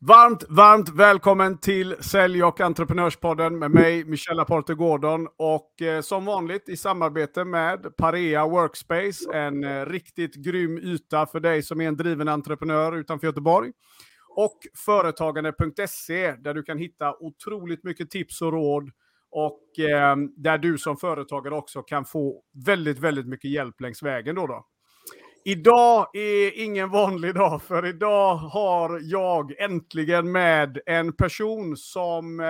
Varmt, varmt välkommen till Sälj och entreprenörspodden med mig, Michelle Aporte Gordon. Och eh, som vanligt i samarbete med Parea Workspace, en eh, riktigt grym yta för dig som är en driven entreprenör utanför Göteborg. Och Företagande.se, där du kan hitta otroligt mycket tips och råd. Och eh, där du som företagare också kan få väldigt, väldigt mycket hjälp längs vägen. Då, då. Idag är ingen vanlig dag, för idag har jag äntligen med en person som eh,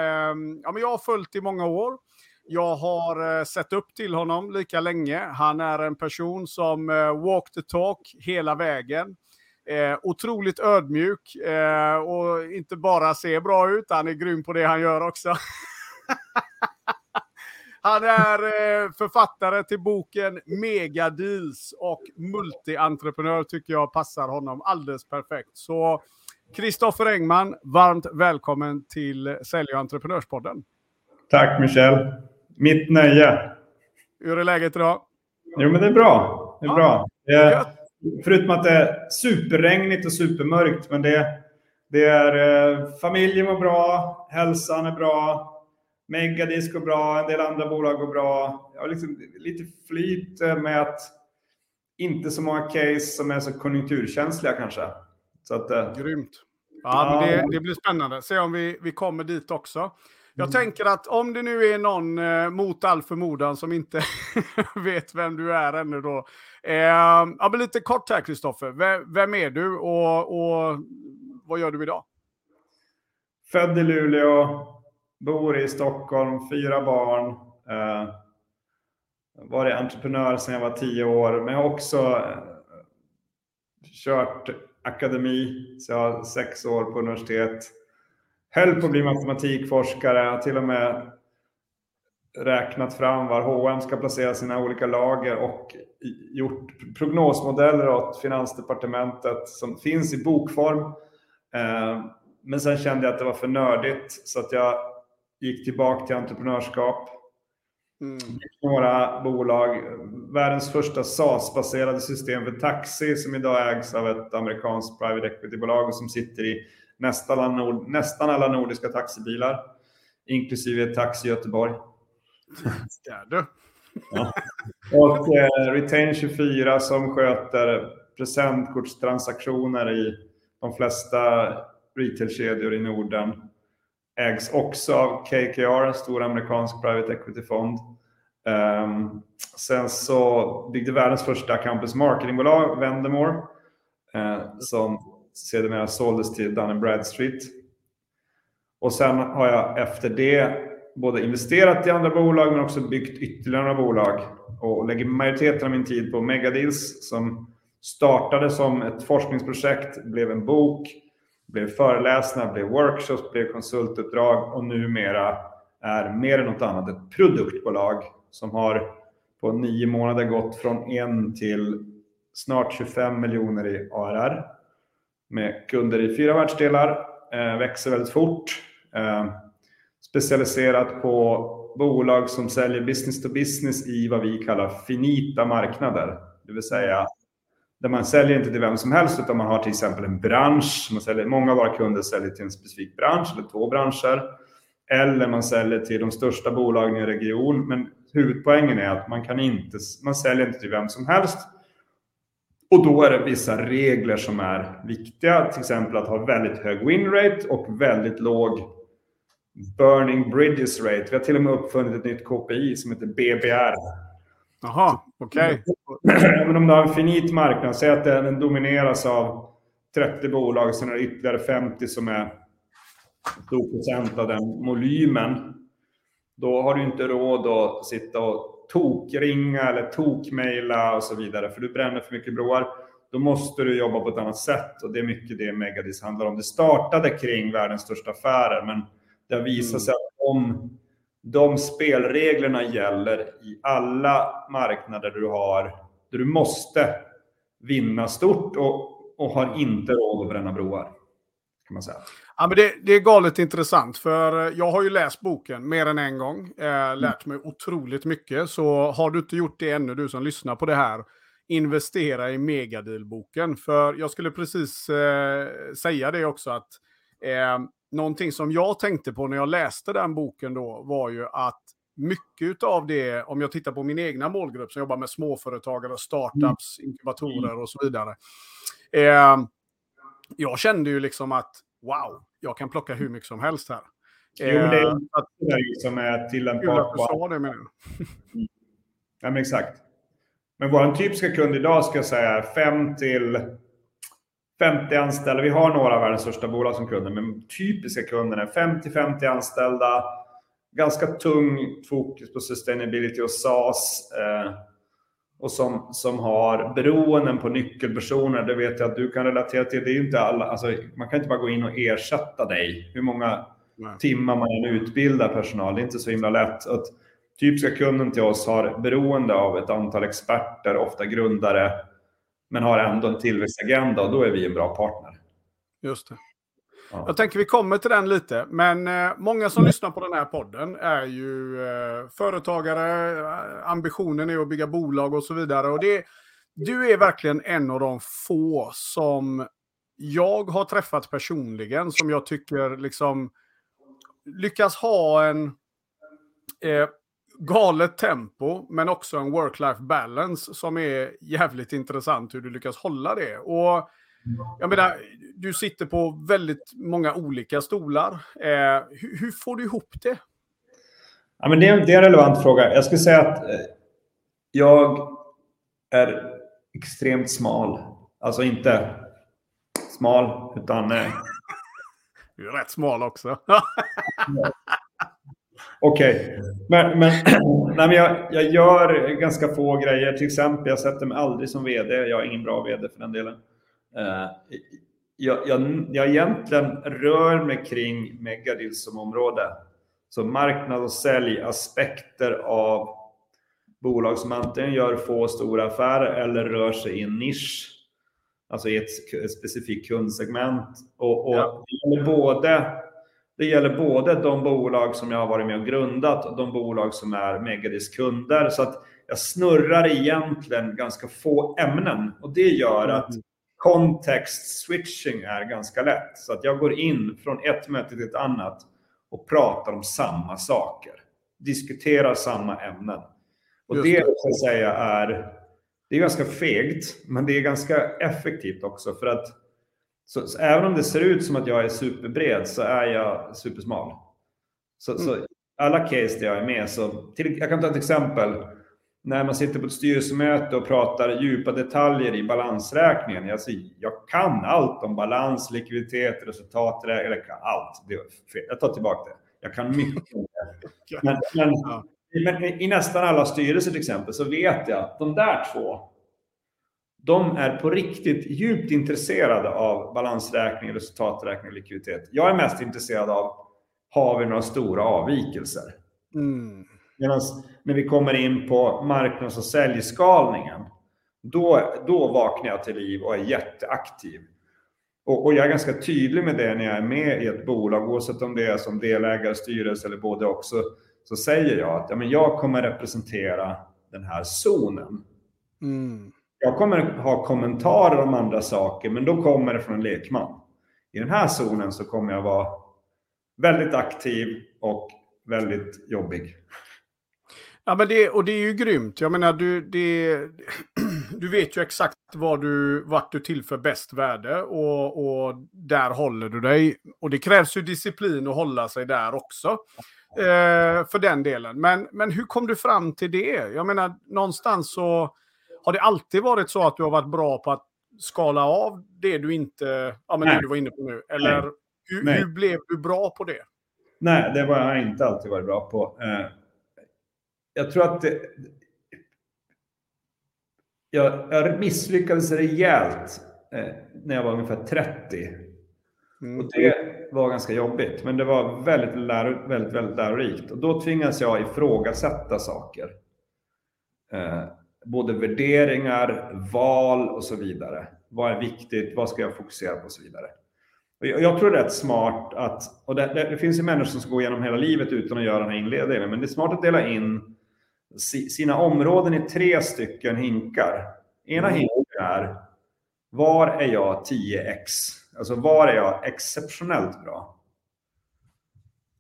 ja, men jag har följt i många år. Jag har eh, sett upp till honom lika länge. Han är en person som eh, walk the talk hela vägen. Eh, otroligt ödmjuk eh, och inte bara ser bra ut, han är grym på det han gör också. Han är eh, författare till boken Megadeals och multientreprenör tycker jag passar honom alldeles perfekt. Så Kristoffer Engman, varmt välkommen till Sälj och entreprenörspodden. Tack Michel. Mitt nöje. Hur är läget idag? Jo, men det är bra. Det är ja. bra. Är, förutom att det är superregnigt och supermörkt, men det, det är eh, familjen mår bra, hälsan är bra, Megadis går bra, en del andra bolag går bra. Jag har liksom lite flyt med att inte så många case som är så konjunkturkänsliga kanske. Så att, eh, Grymt. Ja, ja. Det, det, blir spännande. Se om vi, vi kommer dit också. Jag mm. tänker att om det nu är någon eh, mot all förmodan som inte vet vem du är ännu då. Eh, ja, men lite kort här Kristoffer. Vem, vem, är du och, och vad gör du idag? Född i Luleå, Bor i Stockholm, fyra barn. Eh, varit entreprenör sedan jag var tio år, men jag har också eh, kört akademi, så jag har sex år på universitet. Höll på att bli matematikforskare, har till och med räknat fram var H&M ska placera sina olika lager och gjort prognosmodeller åt Finansdepartementet som finns i bokform. Eh, men sen kände jag att det var för nördigt så att jag gick tillbaka till entreprenörskap. Mm. Några bolag. Världens första SaaS-baserade system för taxi som idag ägs av ett amerikanskt private equity-bolag som sitter i nästan alla, nord, nästan alla nordiska taxibilar. Inklusive Taxi Göteborg. du. ja. Och eh, Retain24 som sköter presentkortstransaktioner i de flesta retailkedjor i Norden ägs också av KKR, en stor amerikansk private equity-fond. Um, ehm, sen så byggde världens första campus marketingbolag, Vendemore, uh, som sedermera såldes till Dun Bradstreet. Och sen har jag efter det både investerat i andra bolag men också byggt ytterligare några bolag och lägger majoriteten av min tid på Megadeals som startade som ett forskningsprojekt, blev en bok, blev föreläsningar, blev workshops, blev konsultuppdrag och numera är mer än något annat ett produktbolag som har på nio månader gått från en till snart 25 miljoner i ARR med kunder i fyra världsdelar, eh, växer väldigt fort, eh, specialiserat på bolag som säljer business to business i vad vi kallar finita marknader, det vill säga där man säljer inte till vem som helst utan man har till exempel en bransch. Man säljer, många av våra kunder säljer till en specifik bransch eller två branscher. Eller man säljer till de största bolagen i en region. Men huvudpoängen är att man, kan inte, man säljer inte till vem som helst. Och då är det vissa regler som är viktiga. Till exempel att ha väldigt hög win rate och väldigt låg burning bridges rate. Vi har till och med uppfunnit ett nytt KPI som heter BBR. Jaha, okej. Okay. Men om du har en finit marknad, säg att den domineras av 30 bolag, sen är det ytterligare 50 som är stor procent av den volymen. Då har du inte råd att sitta och tokringa eller tokmaila och så vidare, för du bränner för mycket broar. Då måste du jobba på ett annat sätt och det är mycket det Megadis handlar om. Det startade kring världens största affärer, men det har visat mm. sig att om de spelreglerna gäller i alla marknader du har, där du måste vinna stort och, och har inte råd att bränna broar. Kan man säga. Ja, men det, det, är galet intressant, för jag har ju läst boken mer än en gång, eh, lärt mig otroligt mycket. Så har du inte gjort det ännu, du som lyssnar på det här, investera i Megadeal-boken. För jag skulle precis eh, säga det också, att Eh, någonting som jag tänkte på när jag läste den boken då var ju att mycket av det, om jag tittar på min egna målgrupp som jobbar med småföretagare, startups, mm. inkubatorer och så vidare. Eh, jag kände ju liksom att wow, jag kan plocka hur mycket som helst här. Jo, men det är eh, att, det som är tillämpbart. Kul det menar Ja, men exakt. Men vår typiska kund idag ska jag säga 5 till 50 anställda. Vi har några av världens största bolag som kunder, men typiska kunder är 50 50 anställda. Ganska tung fokus på sustainability och SaaS. Eh, och som, som har beroenden på nyckelpersoner. Det vet jag att du kan relatera till. Det är inte alla, alltså, man kan inte bara gå in och ersätta dig. Hur många Nej. timmar man än utbildar personal, det är inte så himla lätt. Att typiska kunden till oss har beroende av ett antal experter, ofta grundare, men har ändå en tillväxtagenda och då är vi en bra partner. Just det. Ja. Jag tänker vi kommer till den lite, men eh, många som mm. lyssnar på den här podden är ju eh, företagare, eh, ambitionen är att bygga bolag och så vidare. Och det, du är verkligen en av de få som jag har träffat personligen, som jag tycker liksom lyckas ha en eh, galet tempo, men också en work-life balance som är jävligt intressant hur du lyckas hålla det. Och jag menar, du sitter på väldigt många olika stolar. Eh, hur, hur, får du ihop det? Ja, men det, är, det är en relevant fråga. Jag skulle säga att eh, jag är extremt smal. Alltså inte smal, utan... Eh... Du är rätt smal också. Okej, okay. men, men, nej, men jag, jag, gör ganska få grejer. Till exempel, jag sätter mig aldrig som vd. Jag är ingen bra vd för den delen. Uh, jag, jag, jag egentligen rör mig kring megadeals som område. Så marknad och säljaspekter av bolag som antingen gör få stora affärer eller rör sig i en nisch. Alltså i ett, ett specifikt kundsegment. Och, och ja. både det gäller både de bolag som jag har varit med och grundat och de bolag som är Megadis kunder. Så att jag snurrar egentligen ganska få ämnen och det gör att mm. context switching är ganska lätt. Så att jag går in från ett möte till ett annat och pratar om samma saker. Diskuterar samma ämnen. Och det, det att säga är, det är ganska fegt, men det är ganska effektivt också för att så, så, även om det ser ut som att jag är superbred så är jag supersmal. Så, mm. så alla case där jag är med, så till, jag kan ta ett exempel. När man sitter på ett styrelsemöte och pratar djupa detaljer i balansräkningen. Jag, säger, jag kan allt om balans, likviditet, resultat, eller allt. Det Jag tar tillbaka det. Jag kan mycket. Men, men, men i nästan alla styrelser till exempel så vet jag att de där två, de är på riktigt djupt intresserade av balansräkning, resultaträkning och likviditet. Jag är mest intresserad av, har vi några stora avvikelser? Mm. Medan när vi kommer in på marknads och säljskalningen, då, då vaknar jag till liv och är jätteaktiv. Och, och, jag är ganska tydlig med det när jag är med i ett bolag, oavsett om det är som delägare, styrelse eller både också, så säger jag att ja, men jag kommer representera den här zonen. Mm. Jag kommer ha kommentarer om andra saker, men då kommer det från en lekman. I den här zonen så kommer jag vara väldigt aktiv och väldigt jobbig. Ja, men det, och det är ju grymt. Jag menar, du, det, du vet ju exakt vad du, vart du tillför bäst värde och, och där håller du dig. Och det krävs ju disciplin att hålla sig där också. Eh, för den delen. Men, men hur kom du fram till det? Jag menar, någonstans så har det alltid varit så att du har varit bra på att skala av det du inte, ja men det du var inne på nu? Eller Nej. Hur, Nej. hur, blev du bra på det? Nej, det har jag inte alltid varit bra på. Eh, jag tror att det, jag, jag misslyckades rejält eh, när jag var ungefär 30. Mm. Och det var ganska jobbigt, men det var väldigt, läro, väldigt, väldigt lärorikt. Och då tvingas jag ifrågasätta saker. Både värderingar, val och så vidare. Vad är viktigt? Vad ska jag fokusera på och så vidare. Och jag, tror det är rätt smart att, och det, det, det finns ju människor som ska gå igenom hela livet utan att göra den här inledningen, men det är smart att dela in sina områden i tre stycken hinkar. Ena mm. hinken är, var är jag 10x? Alltså var är jag exceptionellt bra?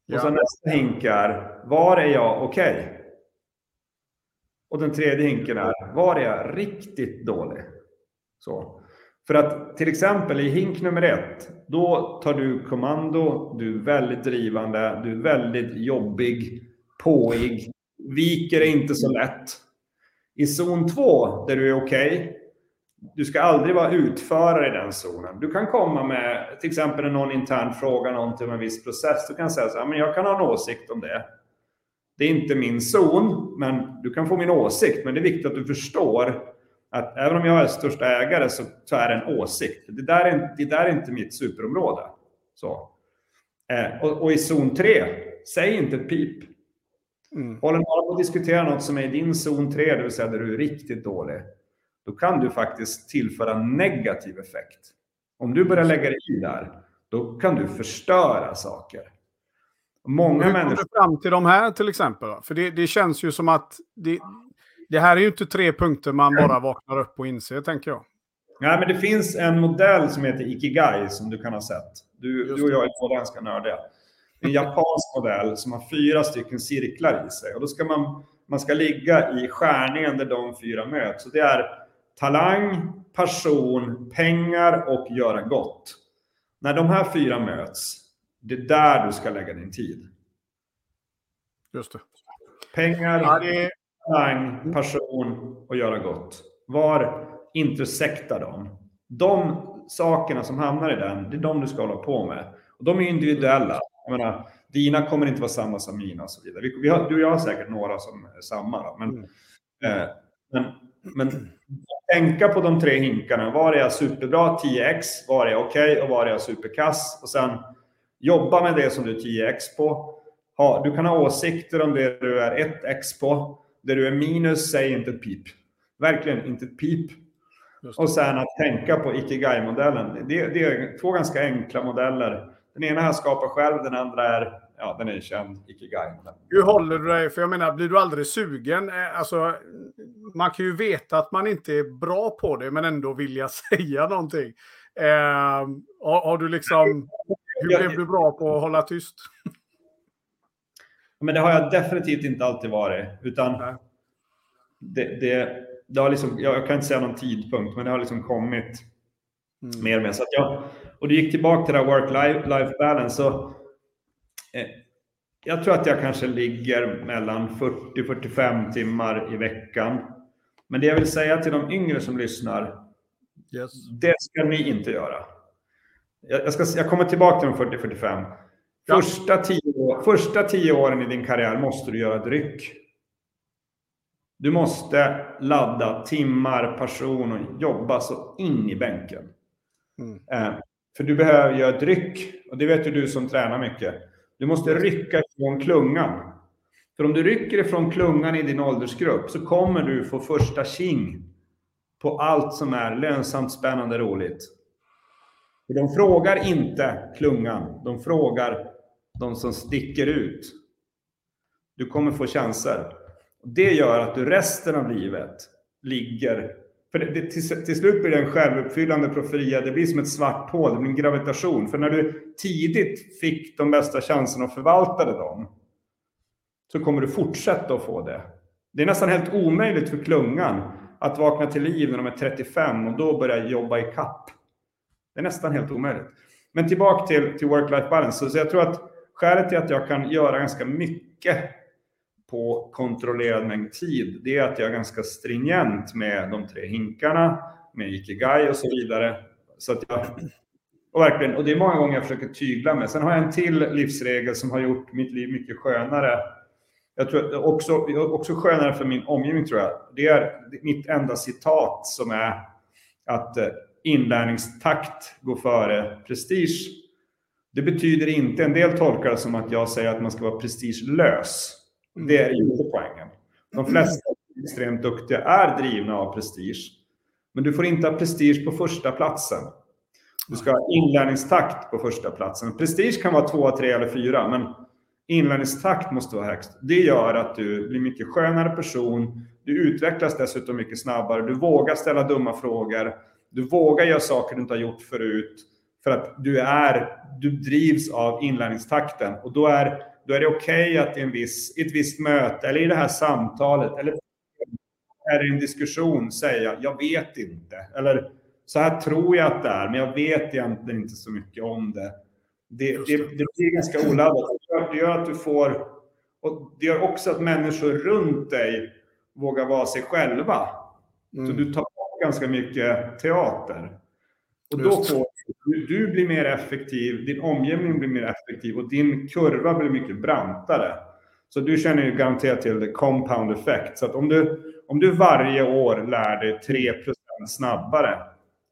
Ja. Och så nästa hink är, var är jag okej? Okay? Och den tredje hinken är, var är jag riktigt dålig? Så. För att till exempel i hink nummer ett, då tar du kommando, du är väldigt drivande, du är väldigt jobbig, påig, viker är inte så lätt. I zon två, där du är okej, okay, du ska aldrig vara utförare i den zonen. Du kan komma med, till exempel när någon intern frågar någonting om en viss process, du kan säga så här, men jag kan ha en åsikt om det. Det är inte min zon, men du kan få min åsikt, men det är viktigt att du förstår att även om jag är största ägare så, så är det en åsikt. Det där är, det där är inte mitt superområde. Så. Eh, och, och, i zon 3, säg inte ett pip. Mm. Håller någon på att diskutera något som är i din zon 3, det vill säga där du är riktigt dålig, då kan du faktiskt tillföra negativ effekt. Om du börjar lägga dig i där, då kan du förstöra saker. Många Hur människor... du fram till de här till exempel? För det, det känns ju som att det, det här är ju inte tre punkter man bara vaknar upp och inser, tänker jag. Nej, men det finns en modell som heter Ikigai som du kan ha sett. Du, du och jag är båda ganska nördiga. En japansk modell som har fyra stycken cirklar i sig. Och då ska man, man ska ligga i skärningen där de fyra möts. Och det är talang, passion, pengar och göra gott. När de här fyra möts, det är där du ska lägga din tid. Just det. Pengar, ja, det passion och göra gott. Var intersektar de? De sakerna som hamnar i den, det är de du ska hålla på med. Och de är individuella. Jag menar, dina kommer inte vara samma som mina och så vidare. Vi, vi har, du och jag har säkert några som är samma. Då, men, mm. eh, men, men tänka på de tre hinkarna. Var är jag superbra, 10x? Var är jag okej? Okay, och var är jag superkass? Och sen jobba med det som du är 10x på. Ha, du kan ha åsikter om det du är 1x på. Där du är minus, säg inte ett pip. Verkligen inte ett pip. Och sen att tänka på Ikigai-modellen. Det, det, är två ganska enkla modeller. Den ena här skapar själv, den andra är, ja, den är känd, Ikigai. Hur håller du dig? För jag menar, blir du aldrig sugen? Eh, alltså, man kan ju veta att man inte är bra på det, men ändå vilja säga någonting. Eh, har, har, du liksom... Hur blev du bra på att hålla tyst? Men det har jag definitivt inte alltid varit. Utan det, det, det, har liksom, jag kan inte säga någon tidpunkt, men det har liksom kommit mm. mer och mer. Så att jag, och det gick tillbaka till det här work-life balance. Så, eh, jag tror att jag kanske ligger mellan 40-45 timmar i veckan. Men det jag vill säga till de yngre som lyssnar, yes. det ska ni inte göra. Jag, ska, jag kommer tillbaka till de 40-45. Första tio, första tio åren i din karriär måste du göra dryck. Du måste ladda timmar, person och jobba så in i bänken. Mm. Eh, för du behöver göra dryck. Och det vet ju du som tränar mycket. Du måste rycka ifrån klungan. För om du rycker ifrån klungan i din åldersgrupp så kommer du få första king på allt som är lönsamt, spännande, roligt. För de frågar inte klungan, de frågar de som sticker ut. Du kommer få chanser. Det gör att du resten av livet ligger... För det, det, till, till slut blir det en självuppfyllande profetia. Det blir som ett svart hål, det blir en gravitation. För när du tidigt fick de bästa chanserna och förvaltade dem, så kommer du fortsätta att få det. Det är nästan helt omöjligt för klungan att vakna till liv när de är 35 och då börja jobba i kapp. Det är nästan helt omöjligt. Men tillbaka till, till work-life balance. Så jag tror att Skälet till att jag kan göra ganska mycket på kontrollerad mängd tid, det är att jag är ganska stringent med de tre hinkarna, med Ikigai och så vidare. Så att jag, och, verkligen, och det är många gånger jag försöker tygla med. Sen har jag en till livsregel som har gjort mitt liv mycket skönare. Jag tror också, också skönare för min omgivning tror jag. Det är mitt enda citat som är att eh, inlärningstakt går före prestige. Det betyder inte, en del tolkar det som att jag säger att man ska vara prestigelös. Det är inte poängen. De flesta extremt duktiga är drivna av prestige. Men du får inte ha prestige på första platsen. Du ska ha inlärningstakt på första platsen. Prestige kan vara två, tre eller fyra, men inlärningstakt måste vara högst. Det gör att du blir mycket skönare person. Du utvecklas dessutom mycket snabbare. Du vågar ställa dumma frågor. Du vågar göra saker du inte har gjort förut. För att du, är, du drivs av inlärningstakten. Och då är, då är det okej okay att i, en viss, i ett visst möte, eller i det här samtalet, eller är i en diskussion säga jag vet inte. Eller så här tror jag att det är, men jag vet egentligen inte så mycket om det. Det, det, det blir ganska oladdat. Det gör att du får... Och det gör också att människor runt dig vågar vara sig själva. Mm. Så du tar ganska mycket teater. Och då får du, du blir mer effektiv, din omgivning blir mer effektiv och din kurva blir mycket brantare. Så du känner ju garanterat till the compound effect. Så att om du, om du varje år lär dig 3% snabbare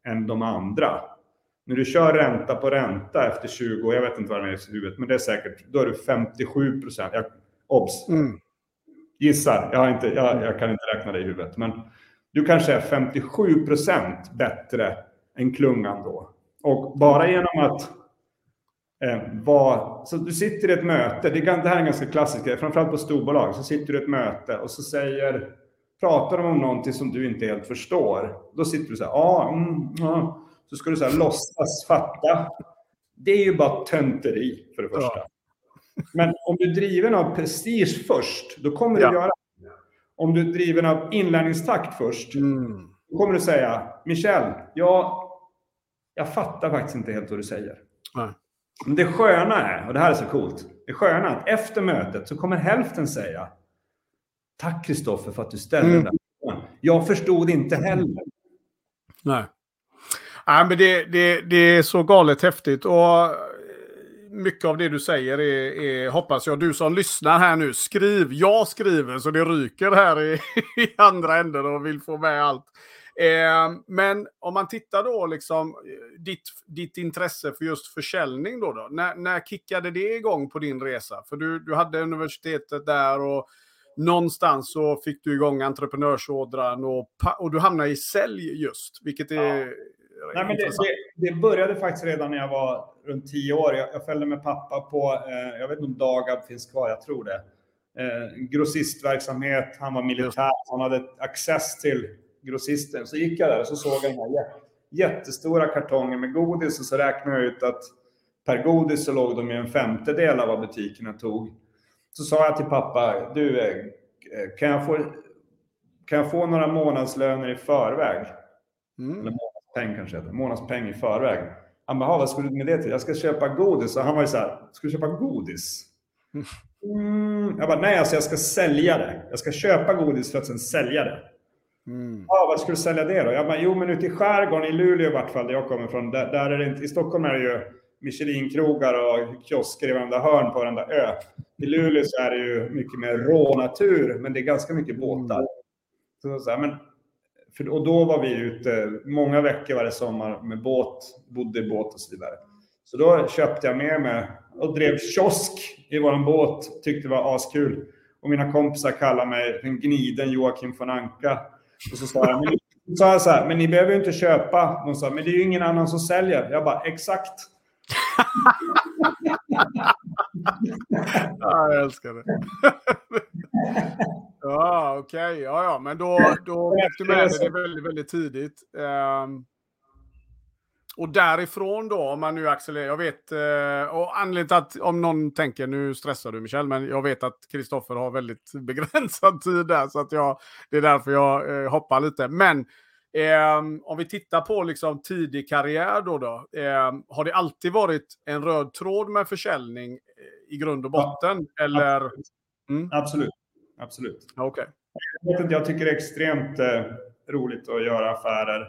än de andra. När du kör ränta på ränta efter 20 år, jag vet inte vad det är i huvudet, men det är säkert, då är du 57 procent. Obs! Mm. Gissar, jag, inte, jag, jag, kan inte räkna det i huvudet. Men du kanske är 57 procent bättre än klungan då. Och bara genom att eh, vara... Så du sitter i ett möte, det, det här är en ganska klassisk grej, framförallt på storbolag, så sitter du i ett möte och så säger pratar de om någonting som du inte helt förstår, då sitter du så här, ja, mm, ja. Så ska du så här låtsas fatta. Det är ju bara tönteri för det första. Ja. Men om du är driven av prestige först, då kommer ja. du göra. Om du är driven av inlärningstakt först, mm. då kommer du säga, Michel, jag, jag fattar faktiskt inte helt vad du säger. Nej. Men det sköna är, och det här är så coolt, det sköna är att efter mötet så kommer hälften säga, Tack Kristoffer för att du ställde mm. den där frågan. Jag förstod inte heller. Nej. Nej, men det, det, det är så galet häftigt. Och mycket av det du säger är, är, hoppas jag, du som lyssnar här nu, skriv. Jag skriver så det ryker här i, i andra änden och vill få med allt. Eh, men om man tittar då, liksom, eh, ditt, ditt intresse för just försäljning då, då när, när kickade det igång på din resa? För du, du hade universitetet där och någonstans så fick du igång entreprenörsådran och, och du hamnade i sälj just, vilket är ja. Nej, men det, det, det, började faktiskt redan när jag var runt tio år. Jag, jag följde med pappa på, eh, jag vet inte om Dagab finns kvar, jag tror det. Eh, grossistverksamhet, han var militär, han hade access till grossisten. Så gick jag där och så såg jag den här jättestora kartongen med godis och så räknade jag ut att per godis så låg de i en femtedel av vad butikerna tog. Så sa jag till pappa, du, eh, kan jag få, kan jag få några månadslöner i förväg? Mm. Eller månadspeng kanske heter månadspeng i förväg. Han bara, vad ska du med det till? Jag ska köpa godis. Och han var ju så här, ska du köpa godis? Mm. Jag bara, nej alltså jag ska sälja det. Jag ska köpa godis för att sen sälja det. Mm. Ja, vad ska du sälja det då? Jag bara, jo men ute i skärgården, i Luleå i vart fall, där jag kommer ifrån, där, där är det inte, i Stockholm är det ju Michelin-krogar och kiosker i varenda hörn på varenda ö. I Luleå så är det ju mycket mer rå natur, men det är ganska mycket båtar. Så, så här, men, för, och då var vi ute många veckor varje sommar med båt, bodde i båt och så vidare. Så då köpte jag med mig och drev kiosk i vår båt, tyckte det var askul. Och mina kompisar kallade mig en gniden Joakim von Anka. Och så sa jag, men, sa jag så här, men ni behöver ju inte köpa. De sa, men det är ju ingen annan som säljer. Jag bara, exakt ja, jag älskar det. ja, okej. Okay. Ja, ja, men då, då fick du med dig det väldigt, väldigt tidigt. Um, och därifrån då, om man nu accelererar, jag vet, eh, och anledningen till att om någon tänker, nu stressar du Michel, men jag vet att Kristoffer har väldigt begränsad tid där, så att jag, det är därför jag eh, hoppar lite. Men om vi tittar på liksom tidig karriär då, då eh, har det alltid varit en röd tråd med försäljning eh, i grund och botten? Ja, eller? Absolut. Mm? absolut. absolut. Okay. Jag, jag tycker det är extremt eh, roligt att göra affärer.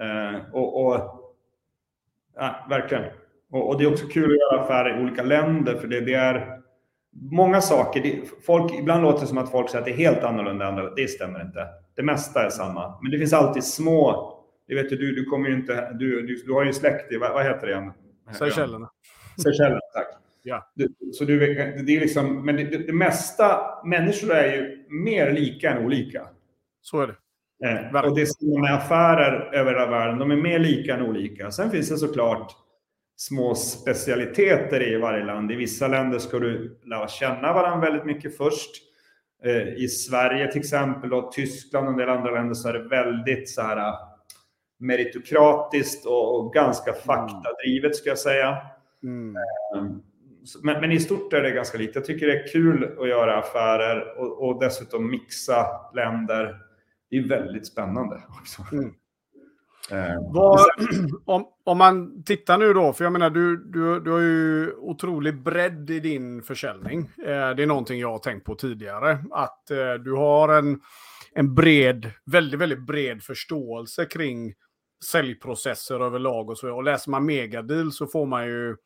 Eh, och, och ja, verkligen. Och, och, det är också kul att göra affärer i olika länder, för det, det är många saker. Det, folk, ibland låter det som att folk säger att det är helt annorlunda. Andra, det stämmer inte. Det mesta är samma. Men det finns alltid små... Det vet du, du kommer ju inte... Du, du, du har ju släkt i... Vad, vad heter det igen? Seychellerna. Seychellerna, tack. Ja. Du, så du, det är liksom, men det, det, det, mesta, människor är ju mer lika än olika. Så är det. Eh, och det som med affärer över hela världen, de är mer lika än olika. Sen finns det såklart små specialiteter i varje land. I vissa länder ska du lära känna varandra väldigt mycket först. Eh, I Sverige till exempel och Tyskland och en del andra länder så är det väldigt så här meritokratiskt och, och ganska faktadrivet ska jag säga. Mm. Um, men, men, i stort är det ganska likt. Jag tycker det är kul att göra affärer och, och dessutom mixa länder. Det är väldigt spännande. Också. Mm. Eh, Vad, om, om man tittar nu då, för jag menar du, du, du har ju otrolig bredd i din försäljning. Eh, det är någonting jag har tänkt på tidigare. Att eh, du har en, en bred, väldigt, väldigt bred förståelse kring säljprocesser överlag och så. Och läser man megadeal så får man ju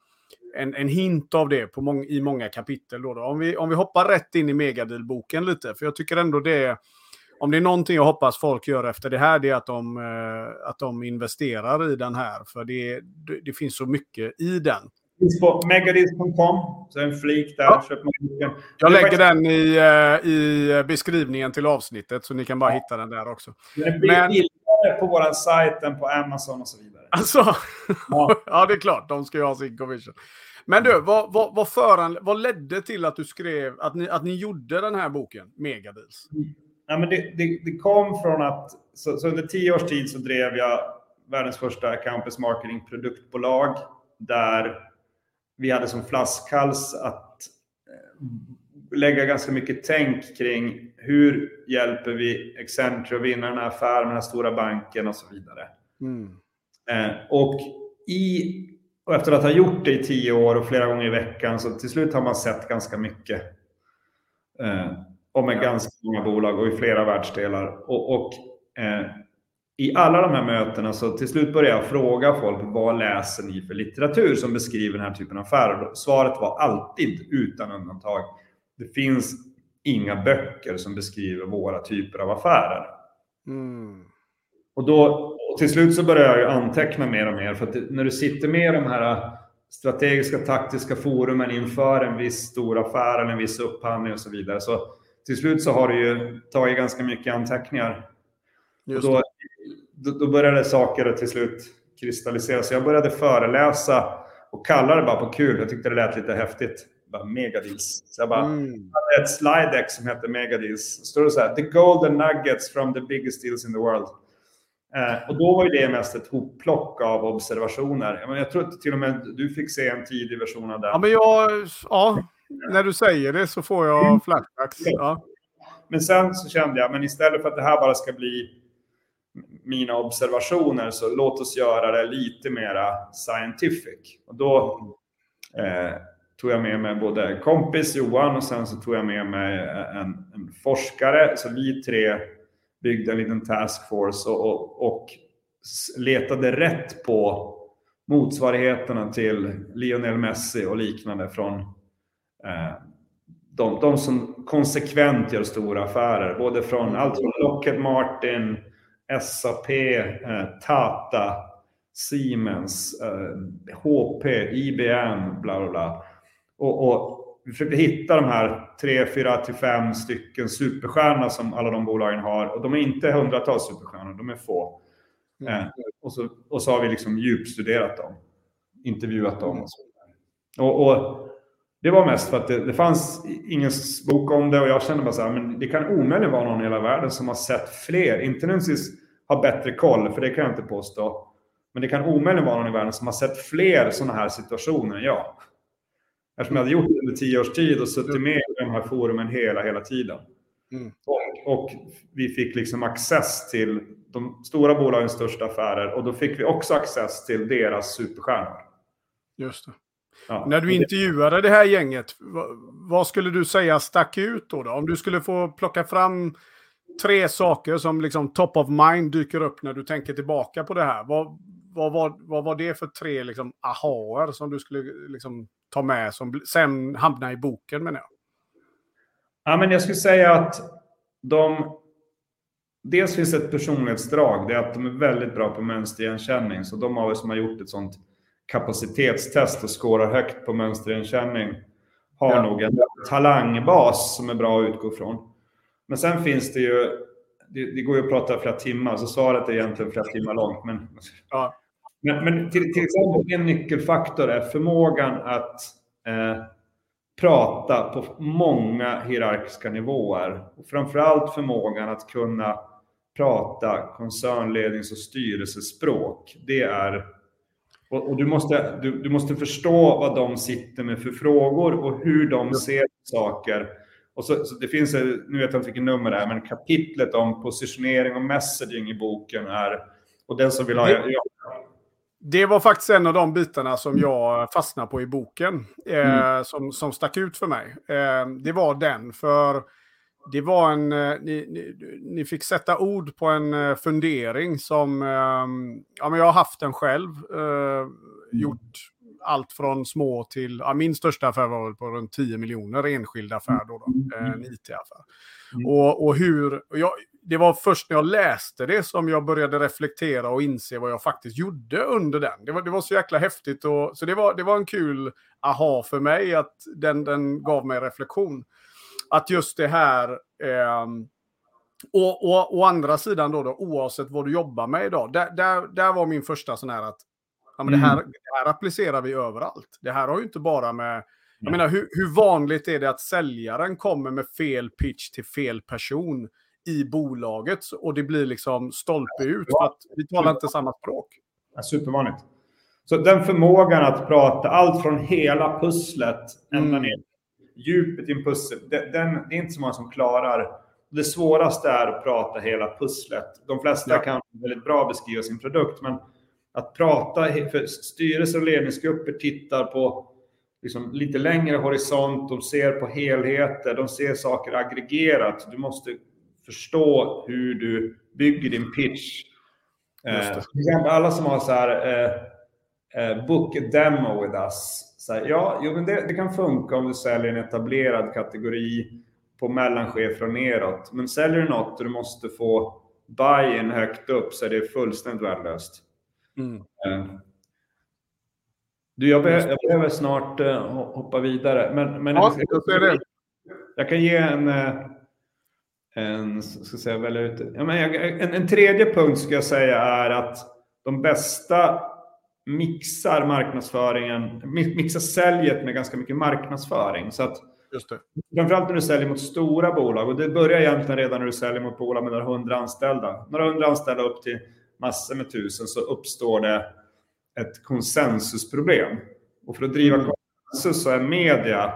en, en hint av det på mång, i många kapitel. Då, då. Om, vi, om vi hoppar rätt in i megadeal-boken lite, för jag tycker ändå det om det är någonting jag hoppas folk gör efter det här, det är att de, eh, att de investerar i den här. För det, det, finns så mycket i den. Finns på så en flik där. Ja. Jag lägger den i, eh, i beskrivningen till avsnittet, så ni kan bara ja. hitta den där också. Den blir Men... billigare på vår sajt än på Amazon och så vidare. Alltså, ja. ja, det är klart. De ska ju ha sin commission. Men du, vad, vad, vad, föran, vad ledde till att du skrev, att ni, att ni gjorde den här boken, Megadeals? Ja, men det, det, det, kom från att, så, så, under tio års tid så drev jag världens första campus marketing produktbolag där vi hade som flaskhals att eh, lägga ganska mycket tänk kring hur hjälper vi Accenture att vinna den här affären den här stora banken och så vidare. Mm. Eh, och, i, och efter att ha gjort det i tio år och flera gånger i veckan så till slut har man sett ganska mycket. Eh, och med ganska många bolag och i flera världsdelar. Och, och eh, i alla de här mötena så till slut började jag fråga folk vad läser ni för litteratur som beskriver den här typen av affärer? Svaret var alltid utan undantag. Det finns inga böcker som beskriver våra typer av affärer. Mm. Och då och till slut så började jag anteckna mer och mer för att när du sitter med de här strategiska taktiska forumen inför en viss stor affär eller en viss upphandling och så vidare så till slut så har du ju tagit ganska mycket anteckningar. Just då, då, då började saker till slut kristallisera. Så jag började föreläsa och kalla det bara på kul. Jag tyckte det lät lite häftigt. Bara megadeals. Så jag bara mm. hade ett slide deck som heter megadeals. Så står det så här, the golden nuggets from the biggest deals in the world. Eh, och då var ju det mest ett hopplock av observationer. Jag, menar, jag tror att till och med du fick se en tidig version av den. Ja, men jag, ja, när du säger det så får jag mm. flashbacks. Ja. Men sen så kände jag, men istället för att det här bara ska bli mina observationer så låt oss göra det lite mera scientific. Och då eh, tog jag med mig både kompis Johan och sen så tog jag med mig en, en forskare. Så vi tre byggde en liten taskforce och, och, och letade rätt på motsvarigheterna till Lionel Messi och liknande från Eh, de, de som konsekvent gör stora affärer, både från allt från Lockheed Martin, SAP, eh, Tata, Siemens, HP, eh, IBM, bla bla bla. Och, och, vi försökte hitta de här tre, fyra till fem stycken superstjärnor som alla de bolagen har. Och de är inte hundratals superstjärnor, de är få. Mm. Eh, och, så, och så har vi liksom djupstuderat dem, intervjuat dem och så och, och det var mest för att det, det fanns ingen bok om det och jag kände bara så här, men det kan omöjligt vara någon i hela världen som har sett fler, inte nödvändigtvis har bättre koll, för det kan jag inte påstå. Men det kan omöjligt vara någon i världen som har sett fler sådana här situationer än jag. Eftersom jag hade gjort det under tio års tid och suttit med i de här forumen hela, hela tiden. Mm. Och, och, vi fick liksom access till de stora bolagens största affärer och då fick vi också access till deras superstjärnor. Just det. Ja. När du intervjuade det här gänget, vad skulle du säga stack ut då, då? Om du skulle få plocka fram tre saker som liksom top of mind dyker upp när du tänker tillbaka på det här. Vad, vad, vad, vad var det för tre liksom, ahaer som du skulle liksom, ta med som sen hamnar i boken menar jag? Ja, men jag skulle säga att de... Dels finns ett personlighetsdrag, det är att de är väldigt bra på mönsterigenkänning. Så de av er som har gjort ett sånt kapacitetstest och skårar högt på mönsterigenkänning har ja. nog en talangbas som är bra att utgå från. Men sen finns det ju, det, det, går ju att prata flera timmar, så svaret är egentligen flera timmar långt. Men, ja. men, men till, till, exempel en nyckelfaktor är förmågan att eh, prata på många hierarkiska nivåer. Och framförallt förmågan att kunna prata koncernlednings och styrelsespråk. Det är och, och, du, måste, du, du, måste förstå vad de sitter med för frågor och hur de ser saker. Och så, så det finns, nu vet jag inte vilket nummer det är, men kapitlet om positionering och messaging i boken är, och den som vill ha... Det, det var faktiskt en av de bitarna som jag fastnade på i boken, eh, mm. som, som stack ut för mig. Eh, det var den, för det var en, eh, ni, ni, ni, fick sätta ord på en eh, fundering som, ehm, ja men jag har haft den själv. Eh, mm. Gjort allt från små till, ja, min största affär var väl på runt 10 miljoner enskild affär då, då mm. en IT-affär. Mm. Och, och hur, och jag, det var först när jag läste det som jag började reflektera och inse vad jag faktiskt gjorde under den. Det var, det var så jäkla häftigt och så det var, det var en kul aha för mig att den, den gav mig reflektion att just det här... Eh, och, och å andra sidan då, då, oavsett vad du jobbar med idag, där, där, där var min första sån här att ja, men det, här, mm. det här applicerar vi överallt. Det här har ju inte bara med... Jag menar, hur, hur vanligt är det att säljaren kommer med fel pitch till fel person i bolaget och det blir liksom stolpe ut för att vi talar inte samma språk? Ja, supervanligt. Så den förmågan att prata allt från hela pusslet ända mm. ner djupet i en pussel, den, den, det är inte så många som klarar. Det svåraste är att prata hela pusslet. De flesta ja. kan väldigt bra beskriva sin produkt, men att prata, för styrelser och ledningsgrupper tittar på liksom lite längre horisont, de ser på helheter, de ser saker aggregerat. Du måste förstå hur du bygger din pitch. Eh, alla som har så här, eh, eh, book a demo with us, så här, ja, jo, men det, det, kan funka om du säljer en etablerad kategori på mellanchefer och neråt. Men säljer du något och du måste få buy-in högt upp så är det fullständigt värdelöst. Mm. Uh, du, jag, be jag, behöver snart uh, hoppa vidare. Men, men ja, jag, jag, jag kan ge en, uh, en, ska säga, välja ut, ja, men en, en tredje punkt ska jag säga är att de bästa mixar marknadsföringen, mixar säljet med ganska mycket marknadsföring. Så att Just det. Framförallt när du säljer mot stora bolag och det börjar egentligen redan när du säljer mot bolag med några hundra anställda. Några hundra anställda upp till massor med tusen så uppstår det ett konsensusproblem. Och för att driva mm. konsensus så är media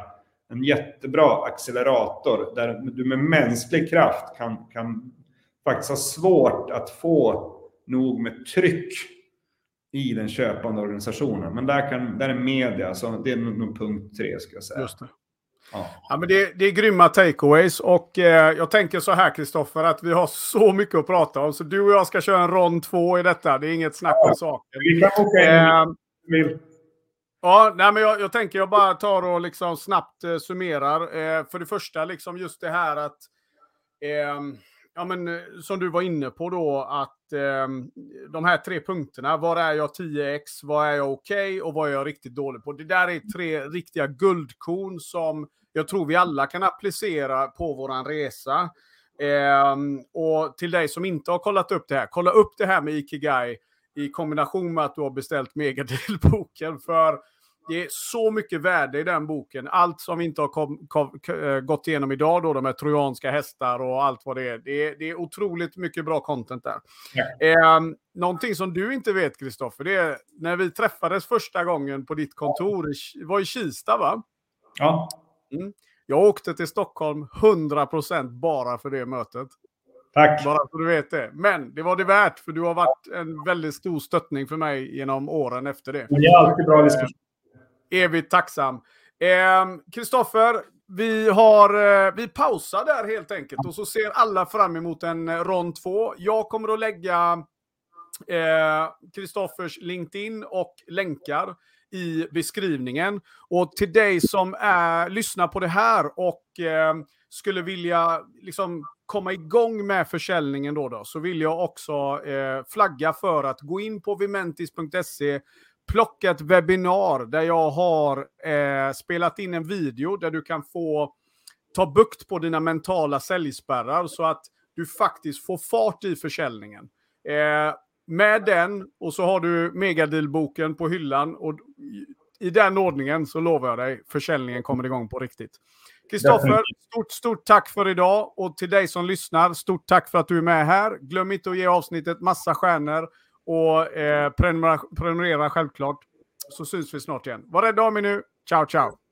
en jättebra accelerator där du med mänsklig kraft kan, kan faktiskt ha svårt att få nog med tryck i den köpande organisationen. Men där, kan, där är media, så det är nog punkt tre ska jag säga. Just det. Ja. ja. men det, det är grymma takeaways och eh, jag tänker så här Kristoffer att vi har så mycket att prata om så du och jag ska köra en rond två i detta. Det är inget snack om saken. Vi kan åka in. Eh, ja, nej, men jag, jag, tänker jag bara tar och liksom snabbt eh, summerar. Eh, för det första liksom just det här att ehm, ja, men, eh, som du var inne på då, att eh, de här tre punkterna, var är jag 10x, vad är jag okej okay, och vad är jag riktigt dålig på? Det där är tre riktiga guldkorn som jag tror vi alla kan applicera på våran resa. Eh, och till dig som inte har kollat upp det här, kolla upp det här med Ikigai i kombination med att du har beställt Megadeal-boken. För det är så mycket värde i den boken. Allt som vi inte har kom, kom, eh, gått igenom idag, då, de här trojanska hästar och allt vad det är. Det är, det är otroligt mycket bra content där. Ja. Eh, någonting som du inte vet, Kristoffer, det är när vi träffades första gången på ditt kontor, det var i Kista va? Ja. Mm. Jag åkte till Stockholm 100% bara för det mötet. Tack. Bara så du vet det. Men det var det värt, för du har varit en väldigt stor stöttning för mig genom åren efter det. Det är alltid bra diskussion evigt tacksam. Ehm, Kristoffer, eh, vi, har, eh, vi pausar där helt enkelt och så ser alla fram emot en eh, rond två. Jag kommer att lägga eh, Kristoffers eh, LinkedIn och länkar i beskrivningen. Och till dig som är, lyssnar på det här och eh, skulle vilja liksom, komma igång med försäljningen då, då så vill jag också eh, flagga för att gå in på vimentis.se plocka ett webbinar där jag har eh, spelat in en video där du kan få ta bukt på dina mentala säljspärrar så att du faktiskt får fart i försäljningen. Eh, med den och så har du megadealboken på hyllan och i den ordningen så lovar jag dig försäljningen kommer igång på riktigt. Kristoffer, stort, stort tack för idag. Och till dig som lyssnar, stort tack för att du är med här. Glöm inte att ge avsnittet massa stjärnor och eh, prenumerera, prenumerera självklart. Så syns vi snart igen. Var rädda om er nu. Ciao, ciao!